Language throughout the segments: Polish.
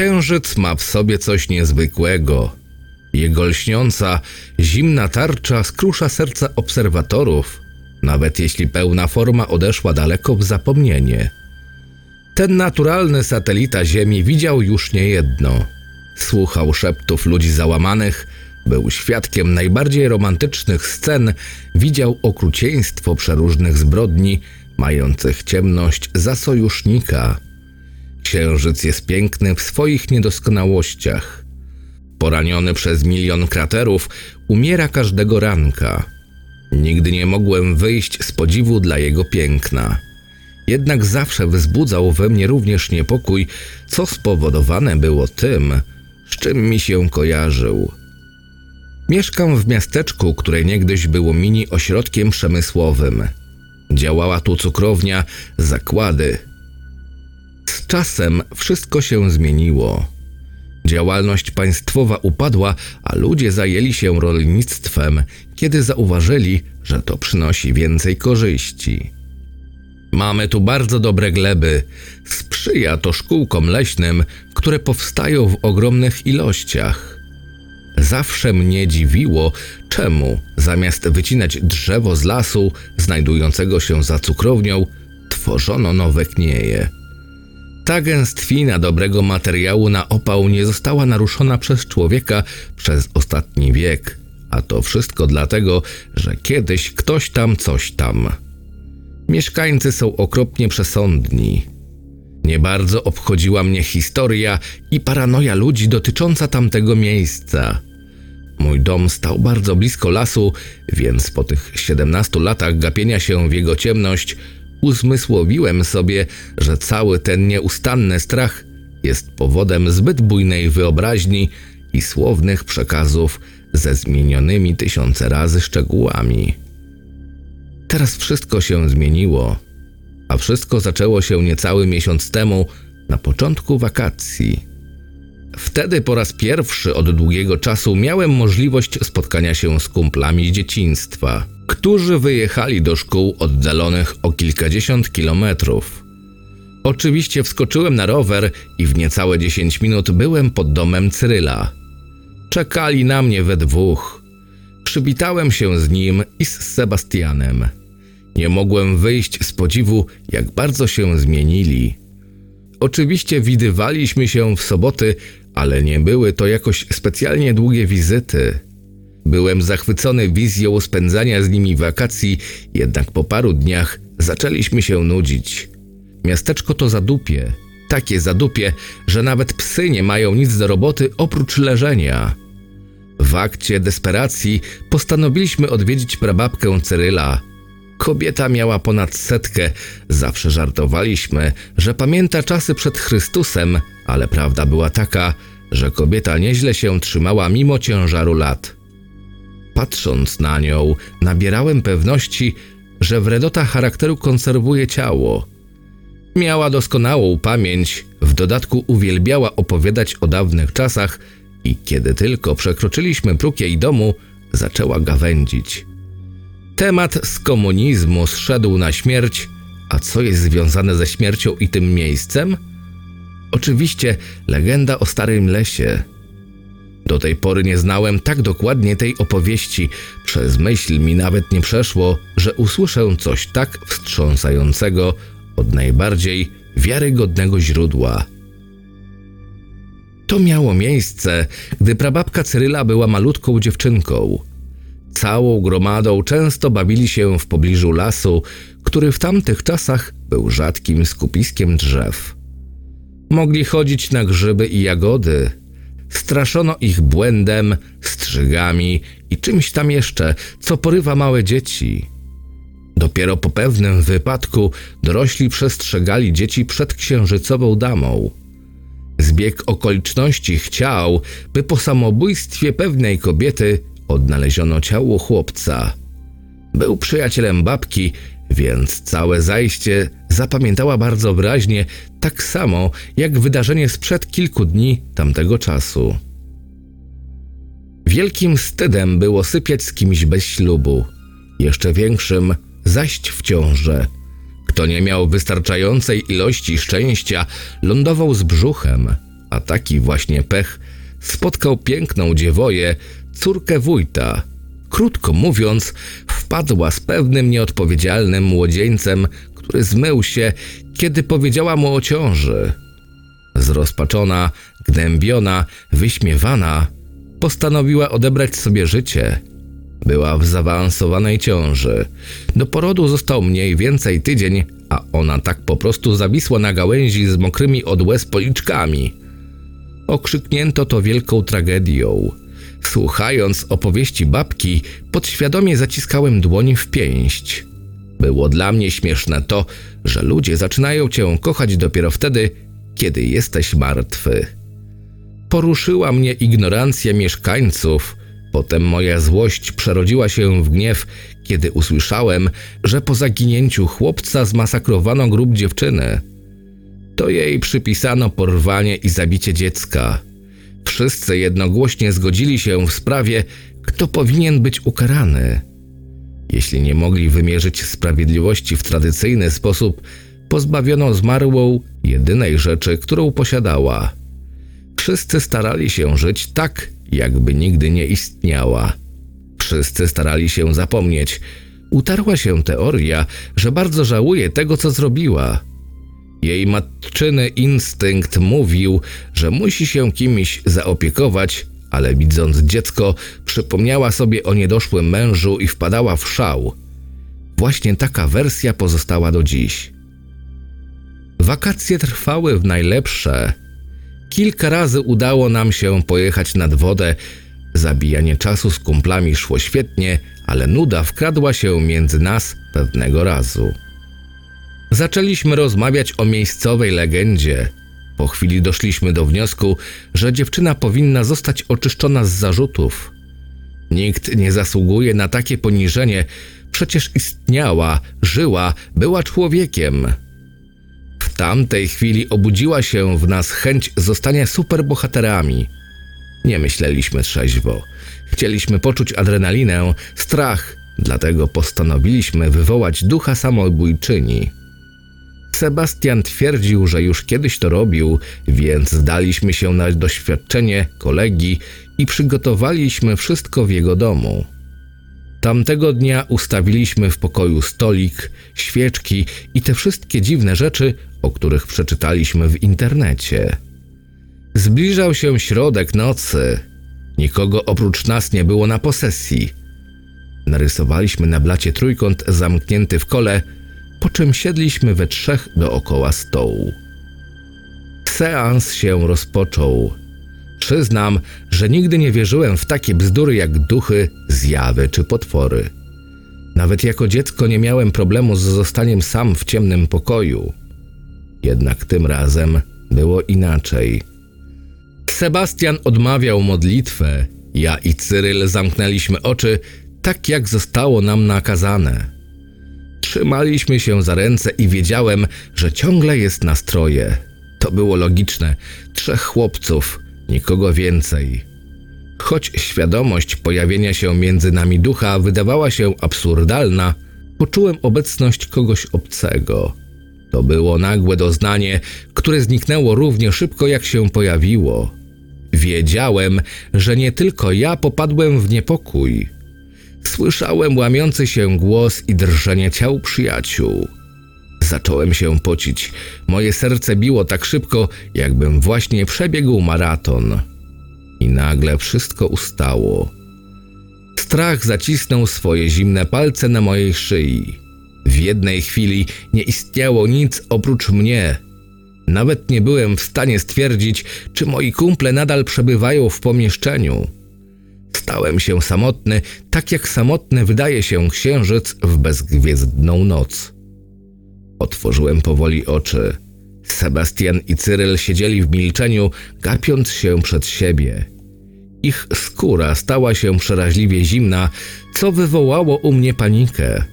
Księżyc ma w sobie coś niezwykłego. Jego lśniąca, zimna tarcza skrusza serca obserwatorów, nawet jeśli pełna forma odeszła daleko w zapomnienie. Ten naturalny satelita Ziemi widział już niejedno. Słuchał szeptów ludzi załamanych, był świadkiem najbardziej romantycznych scen, widział okrucieństwo przeróżnych zbrodni, mających ciemność za sojusznika. Księżyc jest piękny w swoich niedoskonałościach. Poraniony przez milion kraterów, umiera każdego ranka. Nigdy nie mogłem wyjść z podziwu dla jego piękna. Jednak zawsze wzbudzał we mnie również niepokój, co spowodowane było tym, z czym mi się kojarzył. Mieszkam w miasteczku, które niegdyś było mini ośrodkiem przemysłowym. Działała tu cukrownia, zakłady. Z czasem wszystko się zmieniło. Działalność państwowa upadła, a ludzie zajęli się rolnictwem, kiedy zauważyli, że to przynosi więcej korzyści. Mamy tu bardzo dobre gleby. Sprzyja to szkółkom leśnym, które powstają w ogromnych ilościach. Zawsze mnie dziwiło, czemu zamiast wycinać drzewo z lasu znajdującego się za cukrownią, tworzono nowe knieje. Ta gęstwina dobrego materiału na opał nie została naruszona przez człowieka przez ostatni wiek, a to wszystko dlatego, że kiedyś ktoś tam coś tam. Mieszkańcy są okropnie przesądni. Nie bardzo obchodziła mnie historia i paranoja ludzi dotycząca tamtego miejsca. Mój dom stał bardzo blisko lasu, więc po tych 17 latach gapienia się w jego ciemność uzmysłowiłem sobie, że cały ten nieustanny strach jest powodem zbyt bujnej wyobraźni i słownych przekazów ze zmienionymi tysiące razy szczegółami. Teraz wszystko się zmieniło, a wszystko zaczęło się niecały miesiąc temu, na początku wakacji. Wtedy po raz pierwszy od długiego czasu miałem możliwość spotkania się z kumplami z dzieciństwa, którzy wyjechali do szkół oddalonych o kilkadziesiąt kilometrów. Oczywiście wskoczyłem na rower i w niecałe 10 minut byłem pod domem Cyryla. Czekali na mnie we dwóch. Przywitałem się z nim i z Sebastianem. Nie mogłem wyjść z podziwu, jak bardzo się zmienili. Oczywiście widywaliśmy się w soboty, ale nie były to jakoś specjalnie długie wizyty. Byłem zachwycony wizją spędzania z nimi wakacji, jednak po paru dniach zaczęliśmy się nudzić. Miasteczko to zadupie, takie zadupie, że nawet psy nie mają nic do roboty oprócz leżenia. W akcie desperacji postanowiliśmy odwiedzić prababkę Cyryla. Kobieta miała ponad setkę. Zawsze żartowaliśmy, że pamięta czasy przed Chrystusem, ale prawda była taka, że kobieta nieźle się trzymała mimo ciężaru lat. Patrząc na nią, nabierałem pewności, że wredota charakteru konserwuje ciało. Miała doskonałą pamięć, w dodatku uwielbiała opowiadać o dawnych czasach i kiedy tylko przekroczyliśmy próg jej domu, zaczęła gawędzić. Temat z komunizmu zszedł na śmierć, a co jest związane ze śmiercią i tym miejscem? Oczywiście legenda o starym lesie. Do tej pory nie znałem tak dokładnie tej opowieści. Przez myśl mi nawet nie przeszło, że usłyszę coś tak wstrząsającego od najbardziej wiarygodnego źródła. To miało miejsce, gdy prababka Cyryla była malutką dziewczynką. Całą gromadą często bawili się w pobliżu lasu, który w tamtych czasach był rzadkim skupiskiem drzew. Mogli chodzić na grzyby i jagody. Straszono ich błędem, strzygami i czymś tam jeszcze, co porywa małe dzieci. Dopiero po pewnym wypadku dorośli przestrzegali dzieci przed księżycową damą. Zbieg okoliczności chciał, by po samobójstwie pewnej kobiety odnaleziono ciało chłopca. Był przyjacielem babki, więc całe zajście zapamiętała bardzo wyraźnie, tak samo jak wydarzenie sprzed kilku dni tamtego czasu. Wielkim wstydem było sypiać z kimś bez ślubu, jeszcze większym zaść w ciążę. Kto nie miał wystarczającej ilości szczęścia, lądował z brzuchem, A taki właśnie pech spotkał piękną dziewoję, córkę wójta. Krótko mówiąc, wpadła z pewnym nieodpowiedzialnym młodzieńcem, który zmył się, kiedy powiedziała mu o ciąży. Zrozpaczona, gnębiona, wyśmiewana, postanowiła odebrać sobie życie. Była w zaawansowanej ciąży. Do porodu został mniej więcej tydzień, a ona tak po prostu zawisła na gałęzi z mokrymi od łez policzkami. Okrzyknięto to wielką tragedią. Słuchając opowieści babki, podświadomie zaciskałem dłoń w pięść. Było dla mnie śmieszne to, że ludzie zaczynają cię kochać dopiero wtedy, kiedy jesteś martwy. Poruszyła mnie ignorancja mieszkańców. Potem moja złość przerodziła się w gniew, kiedy usłyszałem, że po zaginięciu chłopca zmasakrowano grób dziewczyny. To jej przypisano porwanie i zabicie dziecka. Wszyscy jednogłośnie zgodzili się w sprawie, kto powinien być ukarany. Jeśli nie mogli wymierzyć sprawiedliwości w tradycyjny sposób, pozbawiono zmarłą jedynej rzeczy, którą posiadała. Wszyscy starali się żyć tak, jakby nigdy nie istniała. Wszyscy starali się zapomnieć. Utarła się teoria, że bardzo żałuje tego, co zrobiła. Jej matczyny instynkt mówił, że musi się kimś zaopiekować, ale widząc dziecko, przypomniała sobie o niedoszłym mężu i wpadała w szał. Właśnie taka wersja pozostała do dziś. Wakacje trwały w najlepsze. Kilka razy udało nam się pojechać nad wodę. Zabijanie czasu z kumplami szło świetnie, ale nuda wkradła się między nas pewnego razu. Zaczęliśmy rozmawiać o miejscowej legendzie. Po chwili doszliśmy do wniosku, że dziewczyna powinna zostać oczyszczona z zarzutów. Nikt nie zasługuje na takie poniżenie, przecież istniała, żyła, była człowiekiem. W tamtej chwili obudziła się w nas chęć zostania superbohaterami. Nie myśleliśmy trzeźwo. Chcieliśmy poczuć adrenalinę, strach, dlatego postanowiliśmy wywołać ducha samobójczyni. Sebastian twierdził, że już kiedyś to robił, więc zdaliśmy się na doświadczenie kolegi i przygotowaliśmy wszystko w jego domu. Tamtego dnia ustawiliśmy w pokoju stolik, świeczki i te wszystkie dziwne rzeczy, o których przeczytaliśmy w internecie. Zbliżał się środek nocy. Nikogo oprócz nas nie było na posesji. Narysowaliśmy na blacie trójkąt zamknięty w kole, po czym siedliśmy we trzech dookoła stołu. Seans się rozpoczął. Przyznam, że nigdy nie wierzyłem w takie bzdury jak duchy, zjawy czy potwory. Nawet jako dziecko nie miałem problemu z zostaniem sam w ciemnym pokoju. Jednak tym razem było inaczej. Sebastian odmawiał modlitwę, ja i Cyryl zamknęliśmy oczy, tak jak zostało nam nakazane. Trzymaliśmy się za ręce i wiedziałem, że ciągle jest nastroje. To było logiczne. Trzech chłopców, nikogo więcej. Choć świadomość pojawienia się między nami ducha wydawała się absurdalna, poczułem obecność kogoś obcego. To było nagłe doznanie, które zniknęło równie szybko, jak się pojawiło. Wiedziałem, że nie tylko ja popadłem w niepokój. Słyszałem łamiący się głos i drżenie ciał przyjaciół. Zacząłem się pocić. Moje serce biło tak szybko, jakbym właśnie przebiegł maraton. I nagle wszystko ustało. Strach zacisnął swoje zimne palce na mojej szyi. W jednej chwili nie istniało nic oprócz mnie. Nawet nie byłem w stanie stwierdzić, czy moi kumple nadal przebywają w pomieszczeniu. Stałem się samotny, tak jak samotny wydaje się księżyc w bezgwiezdną noc. Otworzyłem powoli oczy. Sebastian i Cyryl siedzieli w milczeniu, gapiąc się przed siebie. Ich skóra stała się przeraźliwie zimna, co wywołało u mnie panikę.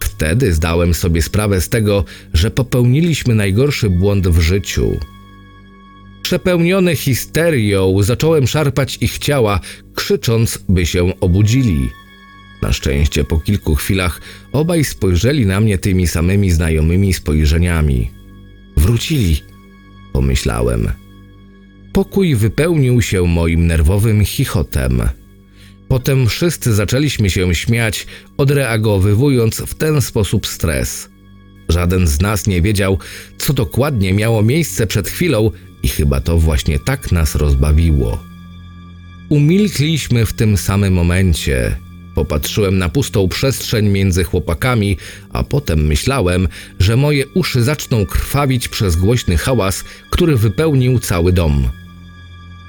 Wtedy zdałem sobie sprawę z tego, że popełniliśmy najgorszy błąd w życiu. Przepełniony histerią zacząłem szarpać ich ciała, krzycząc, by się obudzili. Na szczęście po kilku chwilach obaj spojrzeli na mnie tymi samymi znajomymi spojrzeniami. Wrócili, pomyślałem. Pokój wypełnił się moim nerwowym chichotem. Potem wszyscy zaczęliśmy się śmiać, odreagowywując w ten sposób stres. Żaden z nas nie wiedział, co dokładnie miało miejsce przed chwilą, i chyba to właśnie tak nas rozbawiło. Umilkliśmy w tym samym momencie. Popatrzyłem na pustą przestrzeń między chłopakami, a potem myślałem, że moje uszy zaczną krwawić przez głośny hałas, który wypełnił cały dom.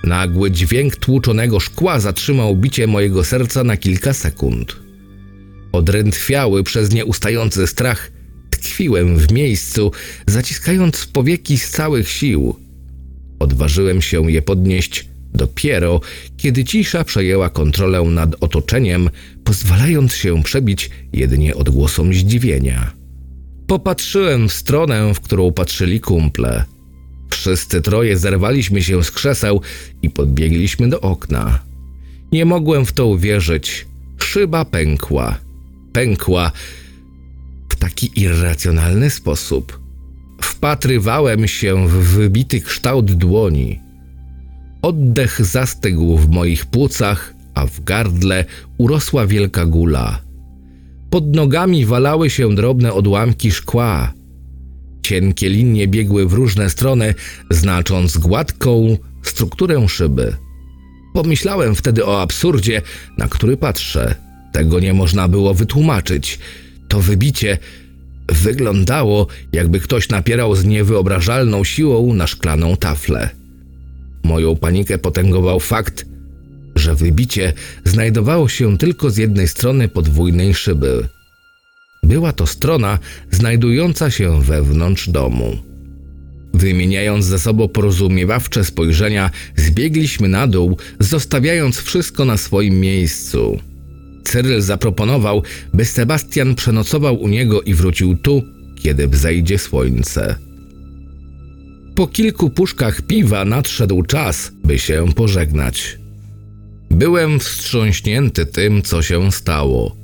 Nagły dźwięk tłuczonego szkła zatrzymał bicie mojego serca na kilka sekund. Odrętwiały przez nieustający strach, tkwiłem w miejscu, zaciskając powieki z całych sił. Odważyłem się je podnieść dopiero, kiedy cisza przejęła kontrolę nad otoczeniem, pozwalając się przebić jedynie odgłosom zdziwienia. Popatrzyłem w stronę, w którą patrzyli kumple. Wszyscy troje zerwaliśmy się z krzeseł i podbiegliśmy do okna. Nie mogłem w to uwierzyć. Szyba pękła. Pękła w taki irracjonalny sposób. Wpatrywałem się w wybity kształt dłoni. Oddech zastygł w moich płucach, a w gardle urosła wielka gula. Pod nogami walały się drobne odłamki szkła. Cienkie linie biegły w różne strony, znacząc gładką strukturę szyby. Pomyślałem wtedy o absurdzie, na który patrzę. Tego nie można było wytłumaczyć. To wybicie wyglądało, jakby ktoś napierał z niewyobrażalną siłą na szklaną taflę. Moją panikę potęgował fakt, że wybicie znajdowało się tylko z jednej strony podwójnej szyby. Była to strona znajdująca się wewnątrz domu. Wymieniając ze sobą porozumiewawcze spojrzenia, zbiegliśmy na dół, zostawiając wszystko na swoim miejscu. Cyryl zaproponował, by Sebastian przenocował u niego i wrócił tu, kiedy wzejdzie słońce. Po kilku puszkach piwa nadszedł czas, by się pożegnać. Byłem wstrząśnięty tym, co się stało.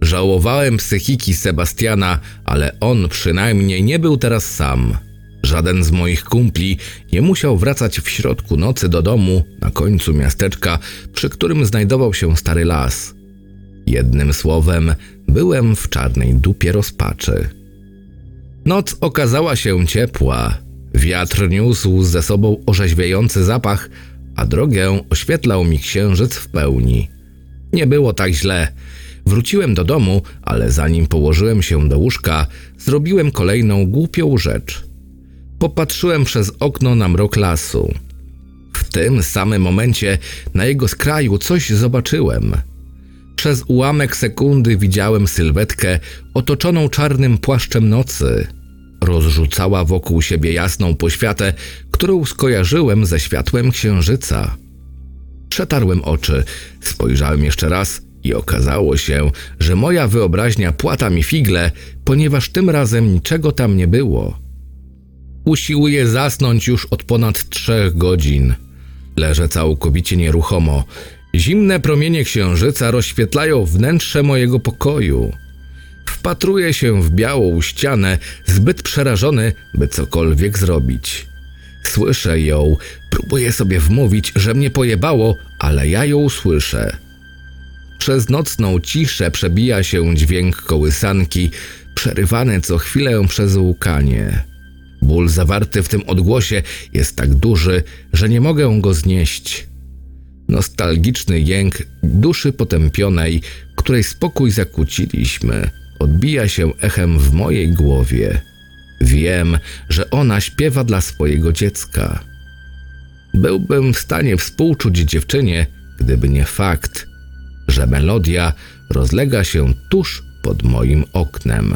Żałowałem psychiki Sebastiana, ale on przynajmniej nie był teraz sam. Żaden z moich kumpli nie musiał wracać w środku nocy do domu na końcu miasteczka, przy którym znajdował się stary las. Jednym słowem, byłem w czarnej dupie rozpaczy. Noc okazała się ciepła. Wiatr niósł ze sobą orzeźwiający zapach, a drogę oświetlał mi księżyc w pełni. Nie było tak źle. Wróciłem do domu, ale zanim położyłem się do łóżka, zrobiłem kolejną głupią rzecz. Popatrzyłem przez okno na mrok lasu. W tym samym momencie na jego skraju coś zobaczyłem. Przez ułamek sekundy widziałem sylwetkę otoczoną czarnym płaszczem nocy. Rozrzucała wokół siebie jasną poświatę, którą skojarzyłem ze światłem księżyca. Przetarłem oczy, spojrzałem jeszcze raz i okazało się, że moja wyobraźnia płata mi figle, ponieważ tym razem niczego tam nie było. Usiłuję zasnąć już od ponad trzech godzin. Leżę całkowicie nieruchomo. Zimne promienie księżyca rozświetlają wnętrze mojego pokoju. Wpatruję się w białą ścianę, zbyt przerażony, by cokolwiek zrobić. Słyszę ją, próbuję sobie wmówić, że mnie pojebało, ale ja ją słyszę. Przez nocną ciszę przebija się dźwięk kołysanki, przerywany co chwilę przez łukanie. Ból zawarty w tym odgłosie jest tak duży, że nie mogę go znieść. Nostalgiczny jęk duszy potępionej, której spokój zakłóciliśmy, odbija się echem w mojej głowie. Wiem, że ona śpiewa dla swojego dziecka. Byłbym w stanie współczuć dziewczynie, gdyby nie fakt, że melodia rozlega się tuż pod moim oknem.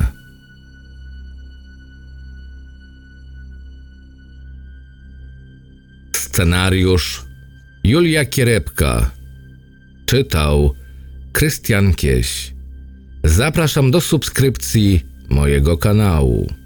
Scenariusz Julia Kierepka Czytał Krystian Kieś Zapraszam do subskrypcji mojego kanału.